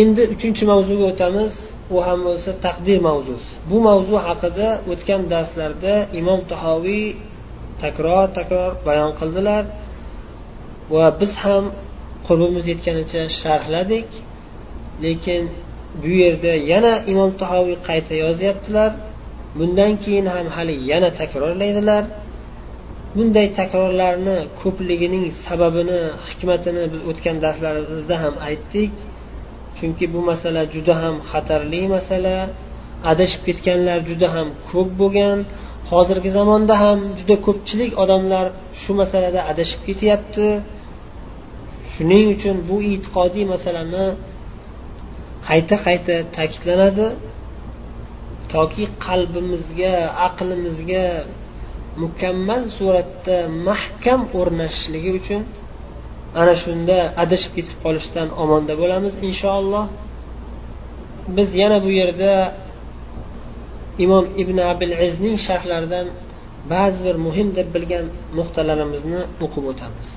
endi uchinchi mavzuga o'tamiz. U ham bo'lsa taqdir mavzusi. Bu mavzu haqida o'tgan darslarda imom tahoviy takror takror bayon qildilar va biz ham qurbimiz yetganicha sharhladik. Lekin bu yerda yana imom tahoviy qayta yozyaptilar. Bundan keyin ham hali yana takrorlaydilar. Bunday takrorlarni ko'pligining sababini hikmatini biz o'tgan darslarimizda ham aytdik. Chunki bu masala juda ham xatarli masala. Adashib ketganlar juda ham ko'p bo'lgan. Hozirgi zamonda ham juda ko'pchilik odamlar shu masalada adashib ketyapti. Shuning uchun bu e'tiqodiy masalani qayta qayta ta'kidlanadi. Toki qalbimizga aqlimizga mukammal suratda mahkam o'rnashishligi uchun ana shunda adashib ketib qolishdan omonda bo'lamiz inshaalloh. Biz yana bu yerda imom ibn abil izning sharhlaridan ba'zi bir muhim deb bilgan nuqtalarimizni o'qib o'tamiz.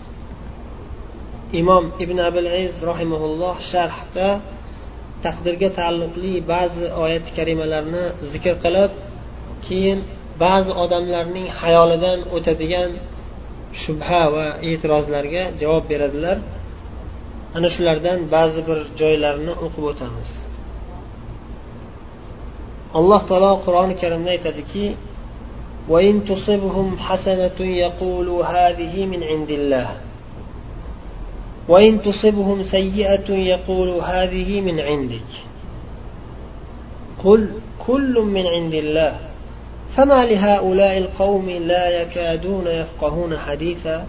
Imom ibn abil iz rahimaulloh sharhda taqdirga taalluqli ba'zi oyat karimalarni zikr qilib keyin ba'zi odamlarning xayolidan o'tadigan shubha va e'tirozlarga javob beradilar ana shulardan ba'zi bir joylarini o'qib o'tamiz alloh taolo qur'oni karimda aytadiki وإن تصبهم حسنة يقولوا هذه من عند الله وإن تصبهم سيئة يقولوا هذه من عندك قل كل من عند الله فما لهؤلاء القوم لا يكادون يفقهون حديثا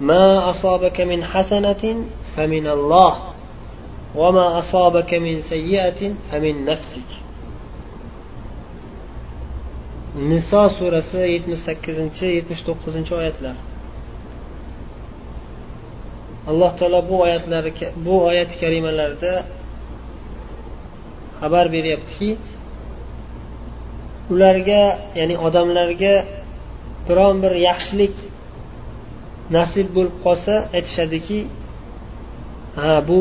ما أصابك من حسنة فمن الله وما أصابك من سيئة فمن نفسك النساء سورة 78-79 آيات alloh taolo bu oyatlari bu oyat kalimalarida xabar beryaptiki ularga ya'ni odamlarga biron bir yaxshilik nasib bo'lib qolsa aytishadiki ha bu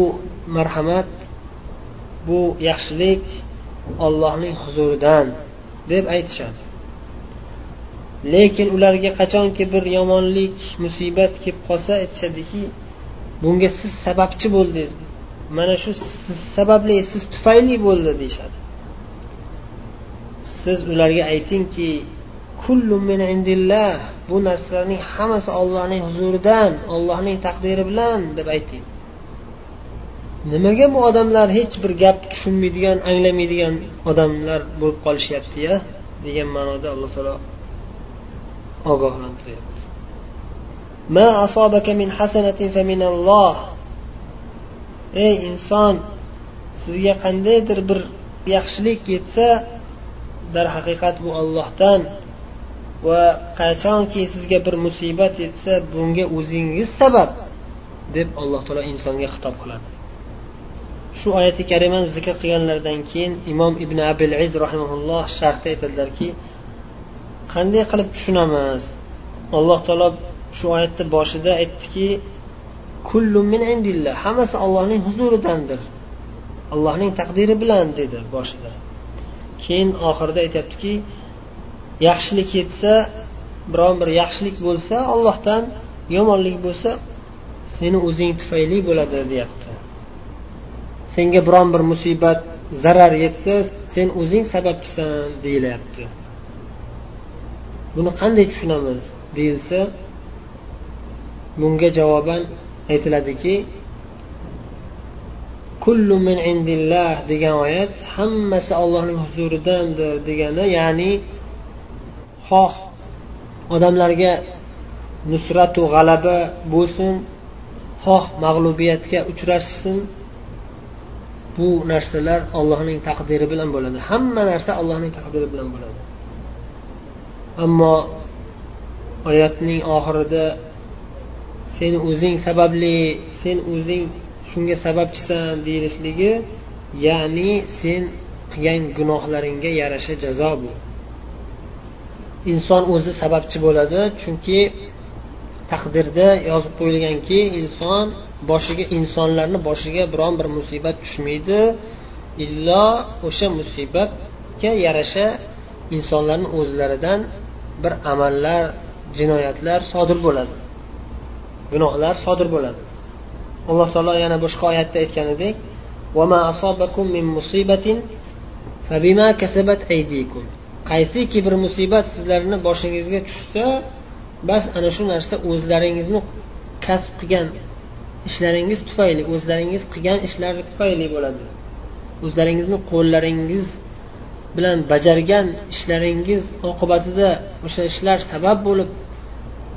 marhamat bu yaxshilik ollohning huzuridan deb aytishadi. Lekin ularga qachonki bir yomonlik musibat kelib qolsa aytishadiki bunga siz sababchi bo'ldingiz. Mana shu siz sababli siz tufayli bo'ldi deyishadi. Siz ularga aytingki kullu min bu narsalarning hammasi ollohning huzuridan ollohning taqdiri bilan deb ayting. Nimaga bu odamlar hech bir gap tushunmaydigan anglamaydigan odamlar bo'lib qolishyaptiya degan ma'noda alloh taolo ogohlantiryapti. Ma asobaka min hasanatin faminalloh ey inson sizga qandaydir bir yaxshilik yetsa darhaqiqat bu ollohdan va qachonki sizga bir musibat yetsa bunga o'zingiz sabab deb alloh taolo insonga xitob qiladi. Shu oyati karimani zikr qilganlaridan keyin imom ibn abil iz rahimaulloh sharhda aytadilarki qanday qilib tushunamiz? Alloh taolo shu oyatni boshida aytdiki kullu min indillah hammasi allohning huzuridandir. Allohning taqdiri bilan dedi boshida. Keyin oxirida aytyaptiki yaxshilik yetsa biron bir yaxshilik bo'lsa ollohdan yomonlik bo'lsa seni o'zing tufayli bo'ladi deyapti. Senga biron bir musibat zarar yetsa sen o'zing sababchisan deyilyapti buni qanday tushunamiz? Deyilsa bunga javoban aytiladiki kullu min indillah degan oyat hammasi allohning huzuridandir degani ya'ni xoh odamlarga nusratu g'alaba bo'lsin xoh mag'lubiyatga uchrashsin. Bu narsalar allohning taqdiri bilan bo'ladi. Hamma narsa allohning taqdiri bilan bo'ladi. Ammo oyatning oxirida sen o'zing sababli sen o'zing shunga sababchisan deyilishligi ya'ni sen qilgan gunohlaringga yarasha jazo bu. Inson o'zi sababchi bo'ladi chunki taqdirda yozib qo'yilganki inson boshiga insonlarni boshiga biron bir musibat tushmaydi illo o'sha musibatga yarasha insonlarni o'zlaridan bir amallar jinoyatlar sodir bo'ladi. Gunohlar sodir bo'ladi. Alloh taolo yana boshqa oyatda aytganidek qaysiki bir musibat sizlarni boshingizga tushsa bas ana shu narsa o'zlaringizni kasb qilgan ishlaringiz tufayli o'zlaringiz qilgan ishlar tufayli bo'ladi. O'zlaringizni qo'llaringiz bilan bajargan ishlaringiz oqibatida o'sha ishlar sabab bo'lib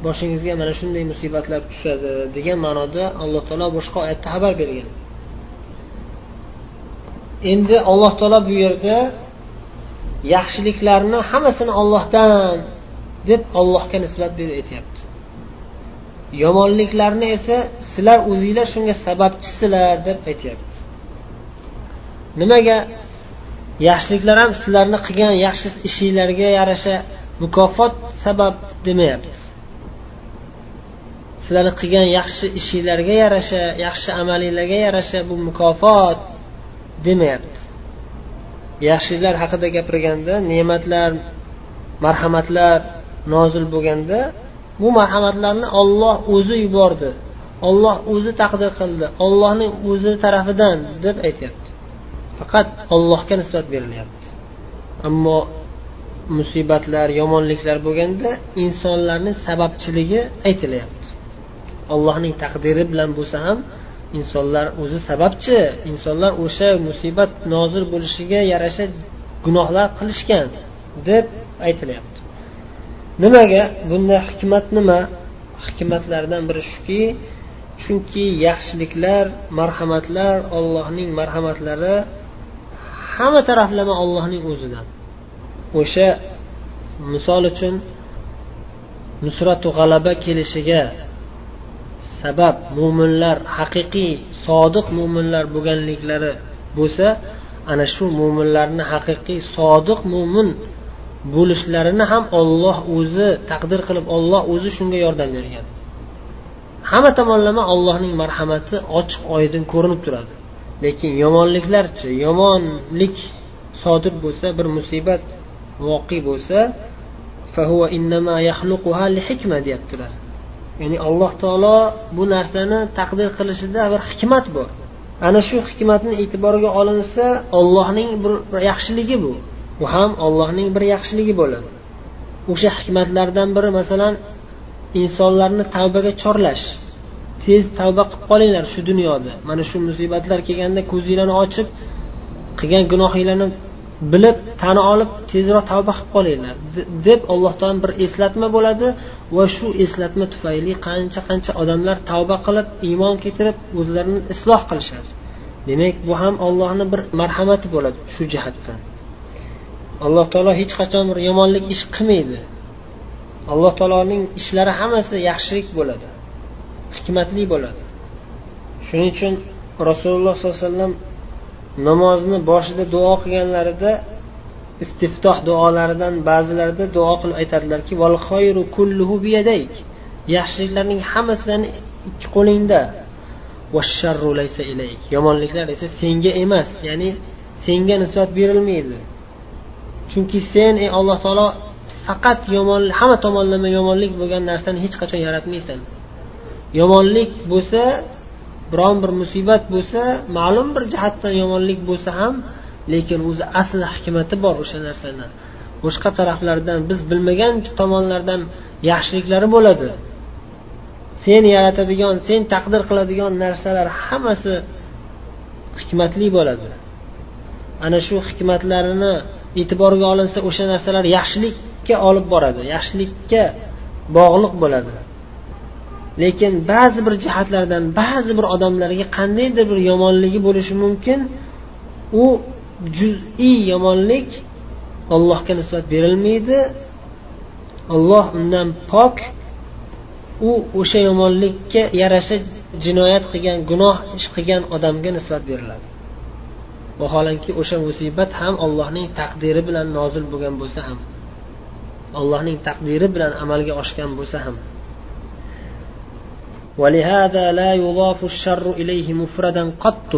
boshingizga mana shunday musibatlar tushadi degan ma'noda alloh taolo boshqa oyatda xabar bergan. Endi alloh taolo bu yerda yaxshiliklarni hammasini ollohdan deb ollohga nisbat berib aytyapti. Yomonliklarni esa sizlar o'zinglar shunga sababchisizlar deb aytyapti. Nimaga? Yaxshiliklar ham sizlarni qilgan yaxshi ishinglarga yarasha mukofot sabab demayapti. Sizlarni qilgan yaxshi ishinglarga yarasha yaxshi amalinglarga yarasha bu mukofot demayapti. Yaxshiliklar haqida gapirganda ne'matlar marhamatlar nozil bo'lganda bu marhamatlarni olloh o'zi yubordi. Olloh o'zi taqdir qildi. Ollohning o'zi tarafidan deb aytyapti. Faqat ollohga nisbat berilyapti. Ammo musibatlar yomonliklar bo'lganda insonlarning sababchiligi aytilyapti. Allohning taqdiri bilan bo'lsa ham insonlar o'zi sababchi. Insonlar o'sha musibat nozil bo'lishiga yarasha gunohlar qilishgan deb aytilyapti. Nimaga? Bunda hikmat nima? Hikmatlardan biri shuki chunki yaxshiliklar marhamatlar ollohning marhamatlari hamma taraflama ollohning o'zidan. O'sha misol uchun nusratu g'alaba kelishiga sabab mo'minlar haqiqiy sodiq mo'minlar bo'lganliklari bo'lsa ana shu mo'minlarni haqiqiy sodiq mo'min bo'lishlarini ham olloh o'zi taqdir qilib olloh o'zi shunga yordam bergan. Hamma tomonlama allohning marhamati ochiq oydin ko'rinib turadi. Lekin yomonliklarchi yomonlik sodir bo'lsa bir musibat voqe bo'lsa deyaptilar. Ya'ni alloh taolo bu narsani taqdir qilishida bir hikmat bor ana shu hikmatni e'tiborga olinsa ollohning bir yaxshiligi bu. Bu ham ollohning bir yaxshiligi bo'ladi. O'sha hikmatlardan biri masalan insonlarni tavbaga chorlash. Tez tavba qilib qolinglar shu dunyoda. Mana shu musibatlar kelganda ko'zinglarni ochib qilgan gunohinglarni bilib tani olib tezroq tavba qilib qolinglar. Deb alloh bir eslatma bo'ladi va shu eslatma tufayli qancha qancha odamlar tavba qilib iymon keltirib o'zlarini isloh qilishadi. Demak bu ham ollohni bir marhamati bo'ladi shu jihatdan. Alloh taolo hech qachon bir yomonlik ish qilmaydi. Alloh taoloning ishlari hammasi yaxshilik bo'ladi hikmatli bo'ladi. Shuning uchun rasululloh sollallohu alayhi vasallam namozni boshida duo qilganlarida istiftoh duolaridan ba'zilarida duo qilib aytadilarki kulluhu biyadayk. Yaxshiliklarning hammasi seni ikki qo'lingda. Yomonliklar esa senga emas ya'ni senga nisbat berilmaydi. Chunki sen ey alloh taolo faqat yomon hamma tomonlama yomonlik bo'lgan narsani hech qachon yaratmaysan. Yomonlik bo'lsa biron bir musibat bo'lsa ma'lum bir jihatdan yomonlik bo'lsa ham lekin o'zi asli hikmati bor o'sha narsani boshqa taraflardan biz bilmagan tomonlardan yaxshiliklari bo'ladi. Sen yaratadigan sen taqdir qiladigan narsalar hammasi hikmatli bo'ladi. Ana shu hikmatlarini e'tiborga olinsa o'sha narsalar yaxshilikka olib boradi yaxshilikka bog'liq bo'ladi. Lekin ba'zi bir jihatlardan ba'zi bir odamlarga qandaydir bir yomonligi bo'lishi mumkin u juz'iy yomonlik allohga nisbat berilmaydi. Olloh undan pok u o'sha yomonlikka yarasha jinoyat qilgan gunoh ish qilgan odamga nisbat beriladi. Vaholanki o'sha musibat ham allohning taqdiri bilan nozil bo'lgan bo'lsa ham allohning taqdiri bilan amalga oshgan bo'lsa ham ولهذا لا يضاف الشر إليه مفردا قط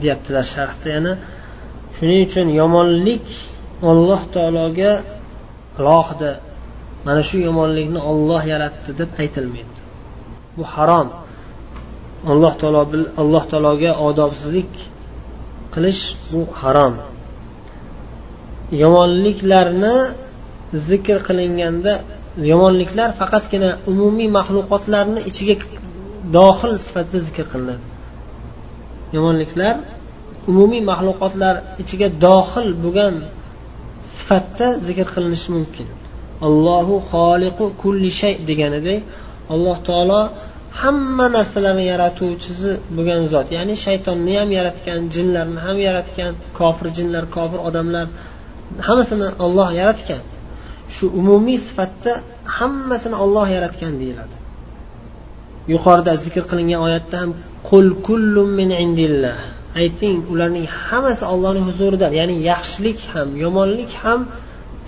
deyaptilar sharhda yana shuning uchun yomonlik alloh taologa alohida mana shu yomonlikni olloh yaratdi deb aytilmaydi bu harom alloh taolo alloh taologa odobsizlik qilish bu harom yomonliklarni zikr qilinganda yomonliklar faqatgina umumiy maxluqotlarni ichiga dohil sifatida zikr qilinadi. Yomonliklar umumiy maxluqotlar ichiga dohil bo'lgan sifatda zikr qilinishi mumkin. Allohu xoliqu kulli shay deganidek alloh taolo hamma narsalarni yaratuvchisi bo'lgan zot ya'ni shaytonni ham yaratgan jinlarni ham yaratgan kofir jinlar kofir odamlar hammasini olloh yaratgan. Shu umumiy sifatda hammasini olloh yaratgan deyiladi. Yuqorida zikr qilingan oyatda ham qul kullum min indillah. Ayting ularning hammasi ollohni huzuridan ya'ni yaxshilik ham yomonlik ham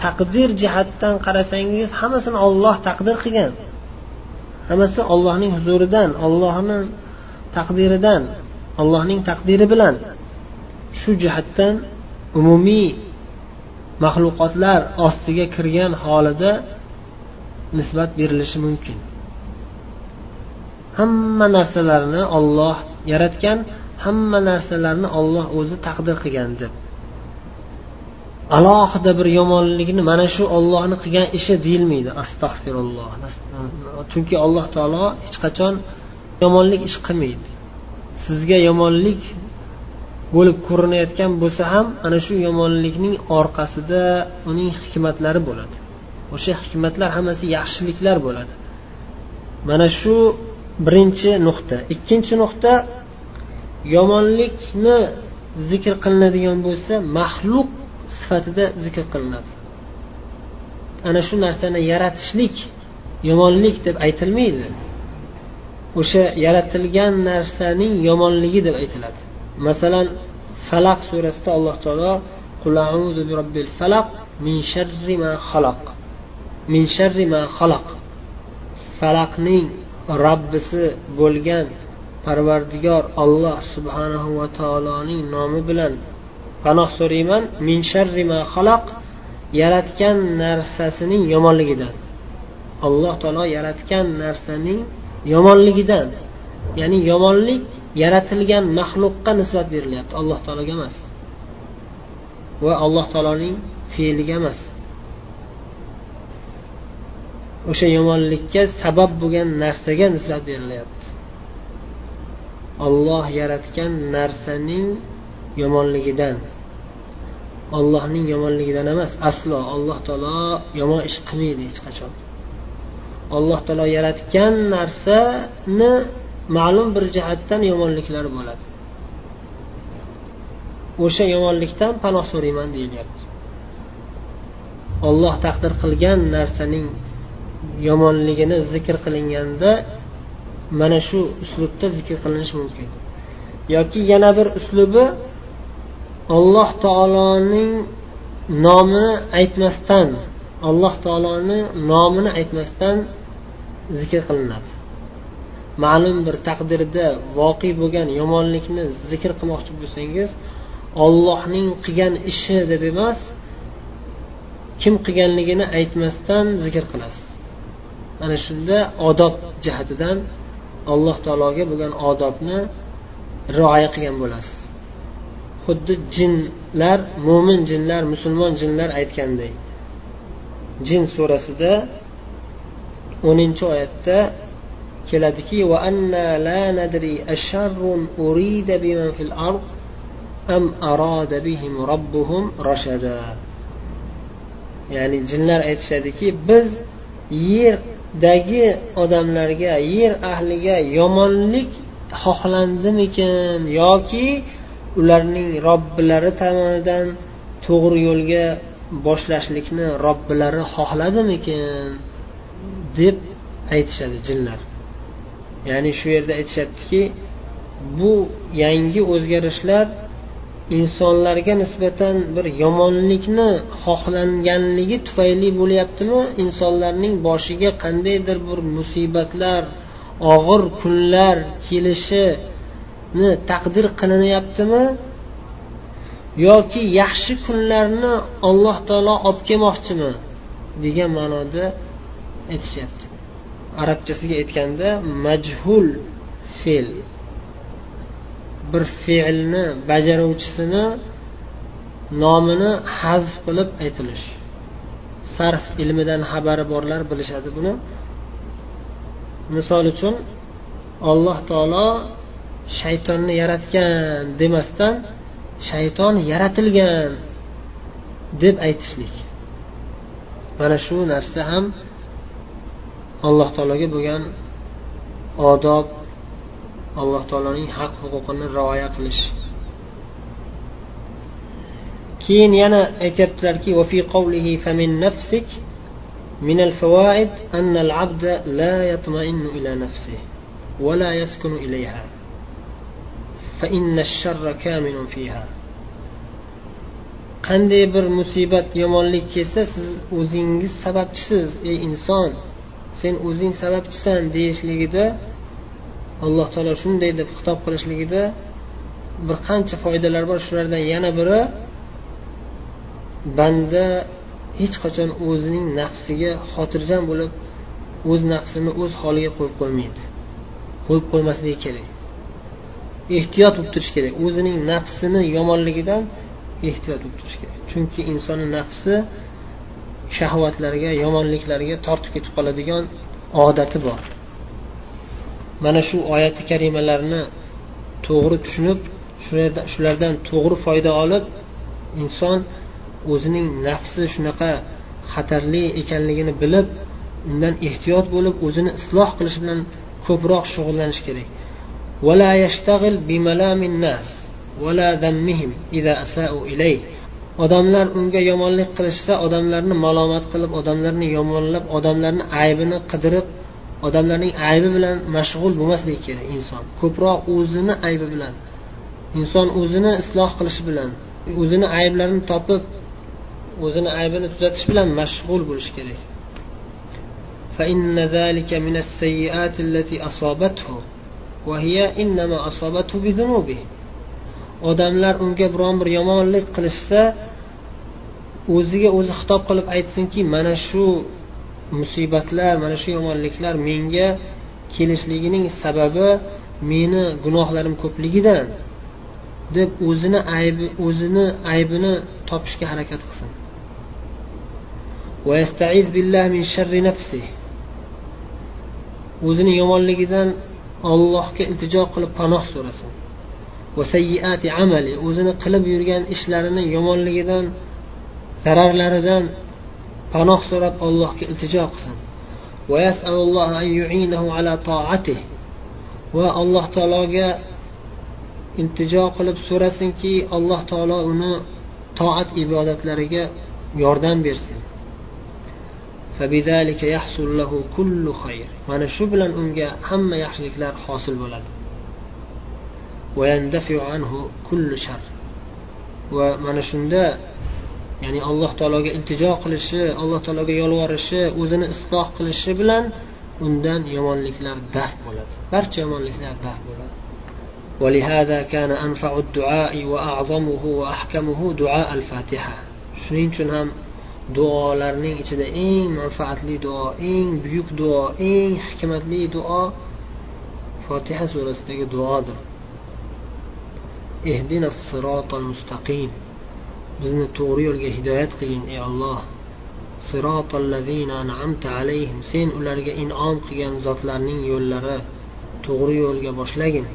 taqdir jihatdan qarasangiz hammasini olloh taqdir qilgan. Hammasi ollohning huzuridan ollohni taqdiridan allohning taqdiri bilan shu jihatdan umumiy maxluqotlar ostiga kirgan holida nisbat berilishi mumkin. Hamma narsalarni olloh yaratgan hamma narsalarni olloh o'zi taqdir qilgan deb. Alohida bir yomonlikni mana shu ollohni qilgan ishi deyilmaydi. Astag'firulloh chunki alloh taolo hech qachon yomonlik ish qilmaydi. Sizga yomonlik bo'lib ko'rinayotgan bo'lsa ham ana shu yomonlikning orqasida uning hikmatlari bo'ladi. O'sha hikmatlar hammasi yaxshiliklar bo'ladi. Mana shu birinchi nuqta. Ikkinchi nuqta yomonlikni zikr qilinadigan bo'lsa maxluq sifatida zikr qilinadi. Ana shu narsani yaratishlik yomonlik deb aytilmaydi. O'sha yaratilgan narsaning yomonligi deb aytiladi. Masalan falaq surasida alloh taolo falaq min sharri ma xaloq min sharri ma xaloq falaqning robbisi bo'lgan parvardigor olloh subhanahu va taoloning nomi bilan panoh so'rayman. Min sharri ma xaloq yaratgan narsasining yomonligidan. Alloh taolo yaratgan narsaning yomonligidan. Ya'ni yomonlik yaratilgan maxluqqa nisbat berilyapti. Alloh taologa emas. Va alloh taoloning fe'liga emas. O'sha yomonlikka sabab bo'lgan narsaga nisbat berilyapti. Olloh yaratgan narsaning yomonligidan. Ollohning yomonligidan emas aslo. Alloh taolo yomon ish qilmaydi hech qachon. Alloh taolo yaratgan narsani ma'lum bir jihatdan yomonliklari bo'ladi. O'sha yomonlikdan panoh so'rayman deyilyapti. Olloh taqdir qilgan narsaning yomonligini zikr qilinganda mana shu uslubda zikr qilinishi mumkin. Yoki yana bir uslubi alloh taoloning nomini aytmasdan alloh taoloni nomini aytmasdan zikr qilinadi. Ma'lum bir taqdirda voqe bo'lgan yomonlikni zikr qilmoqchi bo'lsangiz ollohning qilgan ishi deb emas kim qilganligini aytmasdan zikr qilasiz. Ana shunda odob jihatidan alloh taologa bo'lgan odobni rioya qilgan bo'lasiz. Xuddi jinlar mo'min jinlar musulmon jinlar aytganday jin surasida o'ninchi oyatda keladiki ya'ni jinlar aytishadiki biz yerdagi odamlarga yer ahliga yomonlik xohlandimikin yoki ularning robbilari tomonidan to'g'ri yo'lga boshlashlikni robbilari xohladimikin? deb aytishadi jinlar. Ya'ni shu yerda aytishyaptiki bu yangi o'zgarishlar insonlarga nisbatan bir yomonlikni xohlanganligi tufayli bo'lyaptimi? Insonlarning boshiga qandaydir bir musibatlar og'ir kunlar kelishini taqdir qilinyaptimi? Yoki yaxshi kunlarni alloh taolo olib kelmoqchimi? degan ma'noda aytishyapti. Arabchasiga aytganda majhul fe'l. Bir fe'lni bajaruvchisini nomini hazf qilib aytilish. Sarf ilmidan xabari borlar bilishadi buni. Misol uchun alloh taolo shaytonni yaratgan demasdan shayton yaratilgan deb aytishlik. Mana shu narsa ham alloh taologa bo'lgan odob alloh taoloning haq huquqini rioya qilish keyin yana aytyaptilarki من الفوائد أن العبد لا يطمئن إلى نفسه ولا يسكن إليها فإن الشر كامن فيها qanday bir musibat yomonlik kelsa siz o'zingiz sababchisiz ey inson Sen o'zing sababchisan deyishligida alloh taolo shunday deb xitob qilishligida bir qancha foydalar bor. Shulardan yana biri banda hech qachon o'zining nafsiga xotirjam bo'lib o'z nafsini o'z holiga qo'yib qo'ymaydi. Qo'yib qo'ymasligi kerak. Ehtiyot bo'lib turish kerak. O'zining nafsini yomonligidan ehtiyot bo'lib turish kerak. Chunki insonni nafsi shahvatlarga yomonliklarga tortib ketib qoladigan odati bor. Mana shu oyati karimalarni to'g'ri tushunib shulardan to'g'ri foyda olib inson o'zining nafsi shunaqa xatarli ekanligini bilib undan ehtiyot bo'lib o'zini isloh qilish bilan ko'proq shug'ullanish kerak. odamlar unga yomonlik qilishsa odamlarni malomat qilib odamlarni yomonlab odamlarni aybini qidirib odamlarning aybi bilan mashg'ul bo'lmasligi kerak inson ko'proq o'zini aybi bilan inson o'zini isloh qilishi bilan o'zini ayblarini topib o'zini aybini tuzatish bilan mashg'ul bo'lish kerak فإن ذلك من السيئات التي أصابته وهي إنما أصابته بذنوبه odamlar unga biron bir yomonlik qilishsa o'ziga o'zi xitob qilib aytsinki mana shu musibatlar mana shu yomonliklar menga kelishligining sababi meni gunohlarim ko'pligidan deb o'zini aybi o'zini aybini topishga harakat qilsin. O'zini yomonligidan ollohga iltijo qilib panoh so'rasin. Amali o'zini qilib yurgan ishlarini yomonligidan zararlaridan panoh so'rab allohga iltijo qilsin. Va alloh taologa iltijo qilib so'rasinki alloh taolo uni toat ibodatlariga yordam bersin. Mana shu bilan unga hamma yaxshiliklar hosil bo'ladi. Va mana shunda ya'ni alloh taologa iltijo qilishi alloh taologa yolvorishi o'zini isloh qilishi bilan undan yomonliklar daf bo'ladi barcha yomonliklar daf bo'ladi ولهذا كان أنفع الدعاء وأعظمه وأحكمه دعاء الفاتحة shuning uchun ham duolarning ichida eng manfaatli duo eng buyuk duo eng hikmatli duo fotiha surasidagi duodir ehdina sirotal mustaqim bizni to'g'ri yo'lga hidoyat qilgin ey olloh alayhim. Sen ularga inom qilgan zotlarning yo'llari to'g'ri yo'lga boshlagin.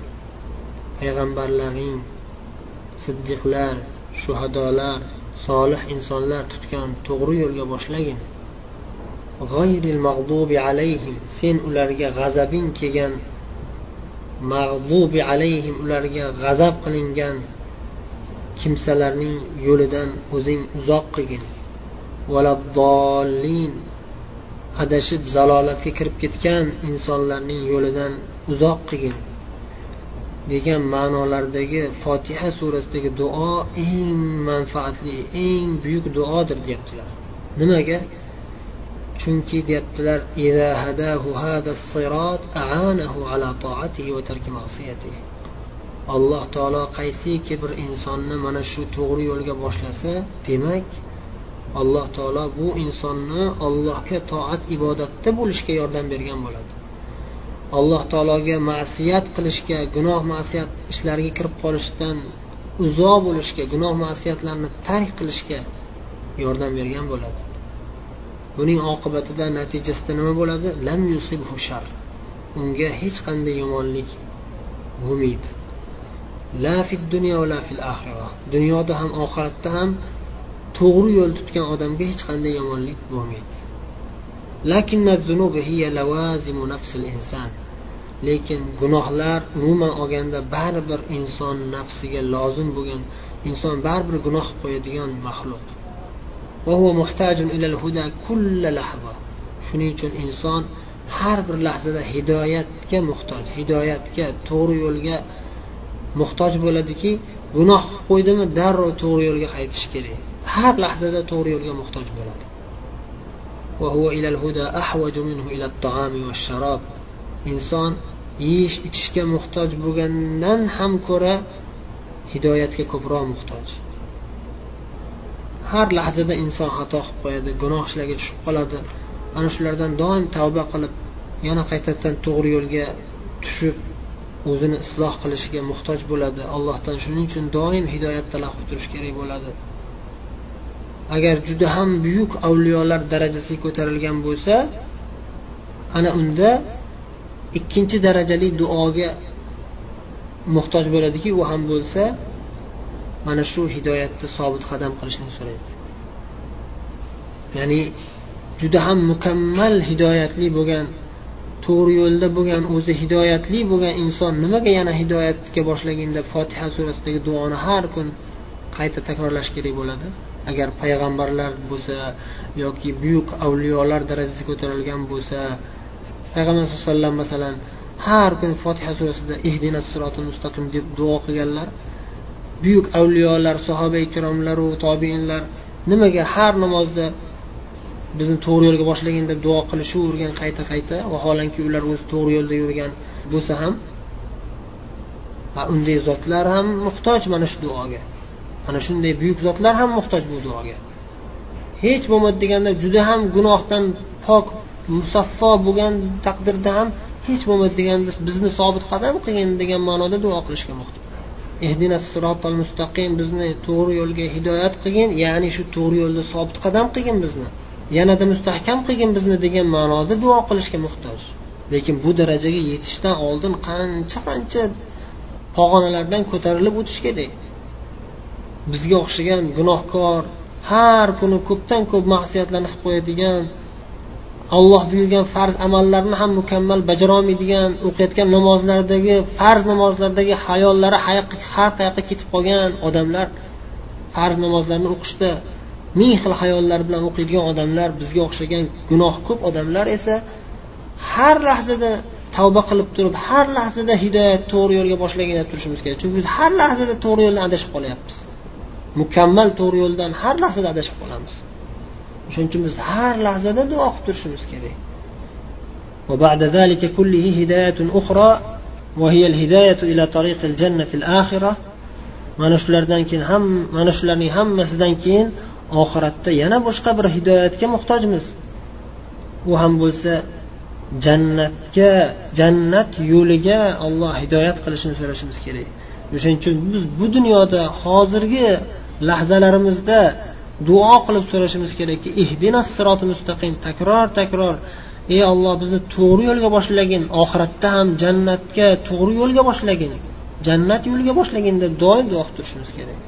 Payg'ambarlaring siddiqlar shuhadolar solih insonlar tutgan to'g'ri yo'lga boshlagin. G'ayril mag'dubi alayhim. Sen ularga g'azabing kelgan. Mag'dubi alayhim ularga g'azab qilingan kimsalarning yo'lidan o'zing uzoq qilgin. Valaddolin adashib zalolatga kirib ketgan insonlarning yo'lidan uzoq qilgin. Degan ma'nolardagi fotiha surasidagi duo eng manfaatli eng buyuk duodir deyaptilar. Nimaga? Chunki deyaptilar ala alloh taolo qaysiki bir insonni mana shu to'g'ri yo'lga boshlasa demak alloh taolo bu insonni allohga toat ibodatda bo'lishga yordam bergan bo'ladi. Alloh taologa ma'siyat qilishga gunoh ma'siyat ishlariga kirib qolishdan uzoq bo'lishga gunoh ma'siyatlarni tark qilishga yordam bergan bo'ladi. Buning oqibatida natijasida nima bo'ladi? Lam yusibhu shar. Unga hech qanday yomonlik bo'lmaydi. La fid dunyo va la fil axira dunyoda ham oxiratda ham to'g'ri yo'l tutgan odamga hech qanday yomonlik bo'lmaydi. Lekin gunohlar umuman olganda baribir inson nafsiga lozim bo'lgan inson baribir gunoh qo'yadigan maxluq. Shuning uchun inson har bir lahzada hidoyatga muhtoj hidoyatga to'g'ri yo'lga muhtoj bo'ladiki gunoh qilib qo'ydimi darrov to'g'ri yo'lga qaytish kerak. Har lahzada to'g'ri yo'lga muhtoj bo'ladi. Inson yeyish ichishga muhtoj bo'lgandan ham ko'ra hidoyatga ko'proq muhtoj. Har lahzada inson xato qilib qo'yadi gunoh ishlarga tushib qoladi. Ana shulardan doim tavba qilib yana qaytadan to'g'ri yo'lga tushib o'zini isloh qilishiga muhtoj bo'ladi. Allohdan shuning uchun doim hidoyat talab qilib turish kerak bo'ladi. Agar juda ham buyuk avliyolar darajasiga ko'tarilgan bo'lsa ana unda ikkinchi darajali duoga muhtoj bo'ladiki u ham bo'lsa mana shu hidoyatda sobit qadam qilishni so'raydi. Ya'ni juda ham mukammal hidoyatli bo'lgan to'g'ri yo'lda bo'lgan o'zi hidoyatli bo'lgan inson nimaga yana hidoyatga boshlaganda fotiha surasidagi duoni har kun qayta takrorlash kerak bo'ladi? Agar payg'ambarlar bo'lsa yoki buyuk avliyolar darajasiga ko'tarilgan bo'lsa payg'ambar sallallohu alayhi vasallam masalan har kun fotiha surasida ihdina sirotil mustaqim deb duo qilganlar buyuk avliyolar sahoba ikromlaru tobiinlar nimaga har namozda bizni to'g'ri yo'lga boshlagin deb duo qilishavergan qayta qayta vaholanki ular o'zi to'g'ri yo'lda yurgan bo'lsa ham va unday zotlar ham muhtoj mana shu duoga. Mana shunday buyuk zotlar ham muhtoj bu duoga. Hech bo'lmadi deganda juda ham gunohdan pok musaffo bo'lgan taqdirda ham hech bo'lmadi deganda bizni sobit qadam qilgin degan ma'noda duo qilishga muhtoj. Ehdina sirotol mustaqim bizni to'g'ri yo'lga hidoyat qilgin ya'ni shu to'g'ri yo'lda sobit qadam qilgin bizni. Yanada mustahkam qilgin bizni degan ma'noda duo qilishga muhtoj. Lekin bu darajaga yetishdan oldin qancha qancha pog'onalardan ko'tarilib o'tish kerak. Bizga o'xshagan gunohkor har kuni ko'pdan ko'p ma'siyatlarni qilib qo'yadigan alloh buyurgan farz amallarni ham mukammal bajarolmaydigan o'qiyotgan namozlardagi farz namozlardagi hayollari har qayoqqa ketib qolgan odamlar farz namozlarni o'qishda ming xil hayollar bilan o'qiydigan odamlar bizga o'xshagan gunoh ko'p odamlar esa har lahzada tavba qilib turib har lahzada hidoyat to'g'ri yo'lga boshlagan turishimiz kerak chunki biz har lahzada to'g'ri yo'ldan adashib qolyapmiz mukammal to'g'ri yo'ldan har lahzada adashib qolamiz shuning uchun biz har lahzada duo qilib turishimiz kerak وبعد ذلك كله هداية أخرى وهي الهداية إلى طريق الجنة في الآخرة mana shulardan keyin ham mana shularning hammasidan keyin oxiratda yana boshqa bir hidoyatga muhtojmiz. U ham bo'lsa jannatga jannat yo'liga olloh hidoyat qilishini so'rashimiz kerak. O'shaning uchun biz bu dunyoda hozirgi lahzalarimizda duo qilib so'rashimiz kerakki ihdina siroti mustaqim takror takror. Ey olloh bizni to'g'ri yo'lga boshlagin oxiratda ham jannatga to'g'ri yo'lga boshlagin jannat yo'liga boshlagin deb doim duo qilib turishimiz kerak.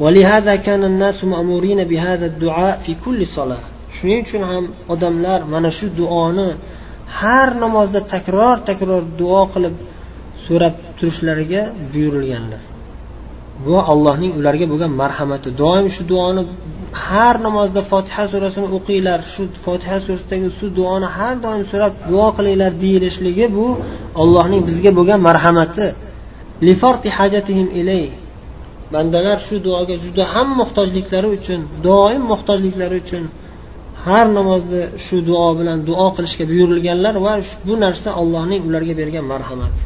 ولهذا كان الناس مأمورين بهذا الدعاء في كل صلاة shuning uchun ham odamlar mana shu duoni har namozda takror takror duo qilib so'rab turishlariga buyurilganlar bu allohning ularga bo'lgan marhamati doim shu duoni har namozda fotiha surasini o'qinglar shu fotiha surasidagi shu duoni har doim so'rab duo qilinglar deyilishligi bu allohning bizga bo'lgan marhamati bandalar shu duoga juda ham muhtojliklari uchun doim muhtojliklari uchun har namozda shu duo bilan duo qilishga buyurilganlar va bu narsa allohning ularga bergan marhamati.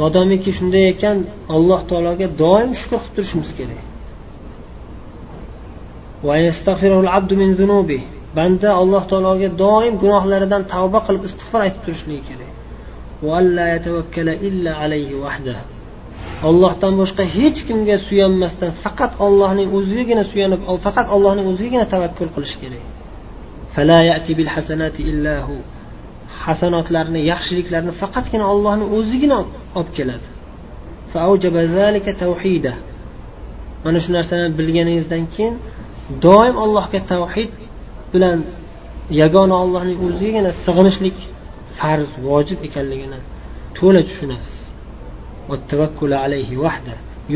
Modomiki shunday ekan alloh taologa doim shukur qilib turishimiz kerak. Banda alloh taologa doim gunohlaridan tavba qilib istig'for aytib turishligi kerak. Ollohdan boshqa hech kimga suyanmasdan faqat ollohning o'zigagina suyanib faqat ollohning o'zigagina tavakkul qilish kerak. hasanotlarni yaxshiliklarni faqatgina ollohni o'zigina olib keladi. mana shu narsani bilganingizdan keyin doim allohga tavhid bilan yagona ollohning o'zigagina sig'inishlik farz vojib ekanligini to'la tushunasiz.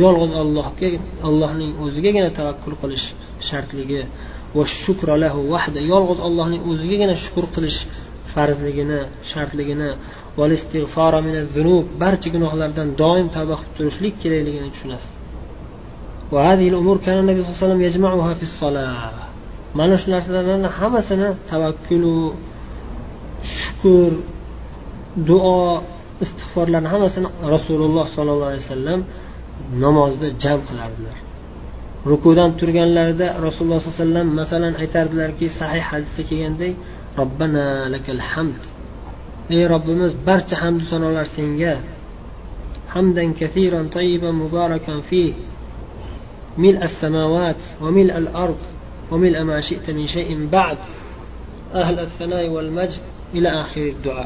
Yolg'iz allohga allohning o'zigagina tavakkul qilish shartligi va shukralahu vahda. Yolg'iz allohning o'zigagina shukur qilish farzligini shartligini barcha gunohlardan doim tavba qilib turishlik kerakligini tushunasiz. Mana shu narsalarni hammasini tavakkulu shukur duo istig'forlarni hammasini rasululloh sollallohu alayhi vasallam namozda jam qilardilar. Rukudan turganlarida rasululloh sollallohu alayhi vasallam masalan aytardilarki sahih hadisda kelgandek robbana lakal hamd. Ey robbimiz barcha hamdu sanolar senga. Hamdan kathiran tayyiban mubarakan fi mil as samawat va mil al ard va mil ma shi'ta min shay'in ba'd. Ahl al thana'i wal majd. ila axiri duo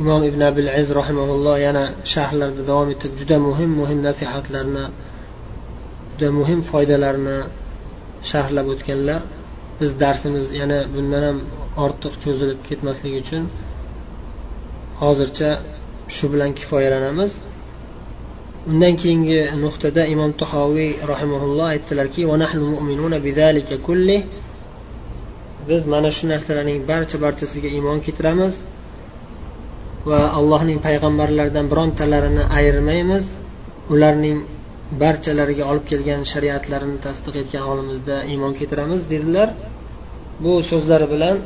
imom ibn abil aziz دوام yana sharhlarda davom etib juda muhim muhim nasihatlarni juda muhim foydalarni sharhlab o'tganlar biz darsimiz yana bundan ham ortiq cho'zilib ketmasligi uchun hozircha shu bilan kifoyalanamiz. Undan keyingi nuqtada imom tahoviy rahimaulloh aytdilarki biz mana shu narsalarning barcha barchasiga iymon keltiramiz va allohning payg'ambarlaridan birontalarini ayirmaymiz. Ularning barchalariga olib kelgan shariatlarini tasdiq etgan holimizda iymon keltiramiz dedilar. Bu so'zlari bilan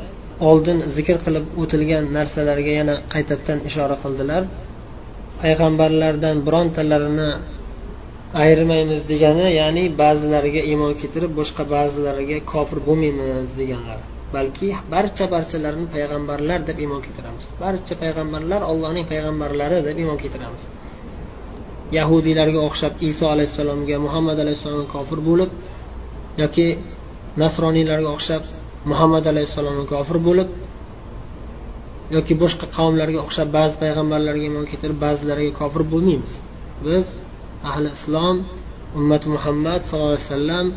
oldin zikr qilib o'tilgan narsalarga yana qaytadan ishora qildilar. Payg'ambarlardan birontalarini ayirmaymiz degani ya'ni ba'zilariga iymon keltirib boshqa ba'zilariga kofir bo'lmaymiz deganlar. Balki barcha barchalarini payg'ambarlar deb iymon keltiramiz. Barcha payg'ambarlar allohning payg'ambarlari deb iymon keltiramiz. Yahudiylarga o'xshab iso alayhissalomga muhammad alayhissalomga kofir bo'lib yoki nasroniylarga o'xshab muhammad alayhissalomga kofir bo'lib yoki boshqa qavmlarga o'xshab ba'zi payg'ambarlarga iymon keltirib ba'zilariga kofir bo'lmaymiz. Biz ahli islom ummati muhammad sallallohu alayhi vasallam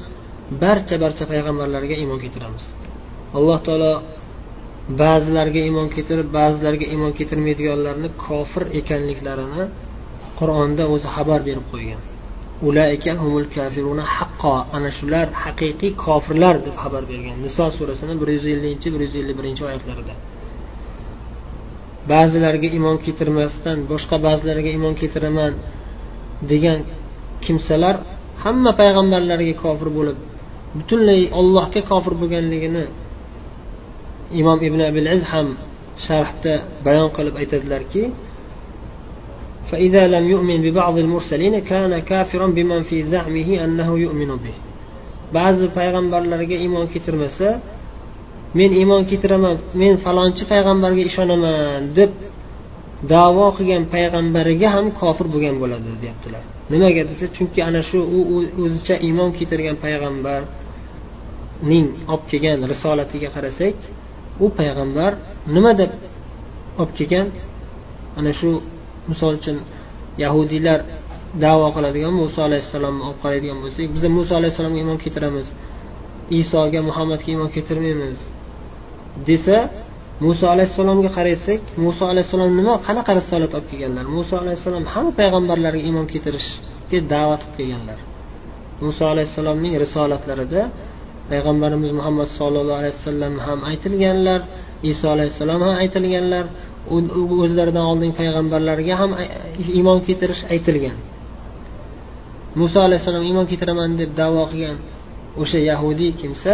barcha barcha payg'ambarlarga iymon keltiramiz. Alloh taolo ba'zilarga iymon keltirib ba'zilarga iymon keltirmaydiganlarni kofir ekanliklarini qur'onda o'zi xabar berib qo'ygan. Haqqo ana shular haqiqiy kofirlar deb xabar bergan. Niso surasini bir yuz ellinchi bir yuz ellik birinchi oyatlarida. Ba'zilarga iymon keltirmasdan boshqa ba'zilariga iymon keltiraman. degan kimsalar hamma payg'ambarlarga kofir bo'lib butunlay ollohga kofir bo'lganligini imom ibn abil iz ham sharhda bayon qilib aytadilarki فإذا لم يؤمن ببعض المرسلين كان كافرا بمن في زعمه أنه يؤمن به ba'zi payg'ambarlarga iymon keltirmasa men iymon keltiraman men falonchi payg'ambarga ishonaman deb davo qilgan payg'ambariga ham kofir bo'lgan bo'ladi deyaptilar. Nimaga desa chunki ana shu u o'zicha iymon keltirgan payg'ambarning olib kelgan risolatiga qarasak u payg'ambar nima deb olib kelgan? Ana shu misol uchun yahudiylar davo qiladigan muso alayhissalomni olib qaraydigan bo'lsak biz muso alayhissalomga iymon keltiramiz isoga muhammadga iymon keltirmaymiz desa muso alayhissalomga qarasak muso alayhissalom nima qanaqa risolat olib kelganlar? Muso alayhissalom hamma payg'ambarlarga iymon keltirishga da'vat qilib kelganlar. Muso alayhissalomning risolatlarida payg'ambarimiz muhammad sollallohu alayhi vasallam ham aytilganlar iso alayhissalom ham aytilganlar o'zlaridan oldingi payg'ambarlarga ham iymon keltirish aytilgan. Muso alayhissalom iymon keltiraman deb davo qilgan o'sha yahudiy kimsa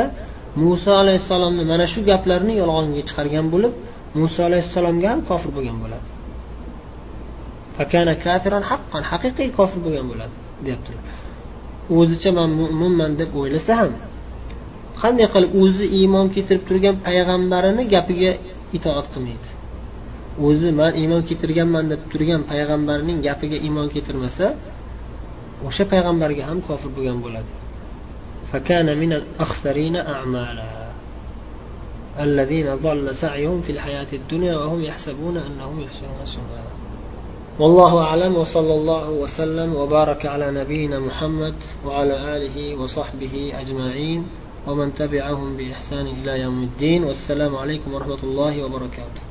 muso alayhissalomni mana shu gaplarni yolg'onga chiqargan bo'lib muso alayhissalomga ham kofir bo'lgan bo'ladi. Haqqan haqiqiy kofir bo'lgan bo'ladi deyaptilar. O'zicha man mo'minman deb o'ylasa ham qanday qilib o'zi iymon keltirib turgan payg'ambarini gapiga itoat qilmaydi? O'zi man iymon keltirganman deb turgan payg'ambarning gapiga iymon keltirmasa o'sha payg'ambarga ham kofir bo'lgan bo'ladi. فكان من الأخسرين أعمالا. الذين ضل سعيهم في الحياة الدنيا وهم يحسبون أنهم يحسنون صنعا والله أعلم وصلى الله وسلم وبارك على نبينا محمد وعلى آله وصحبه أجمعين ومن تبعهم بإحسان إلى يوم الدين. والسلام عليكم ورحمة الله وبركاته.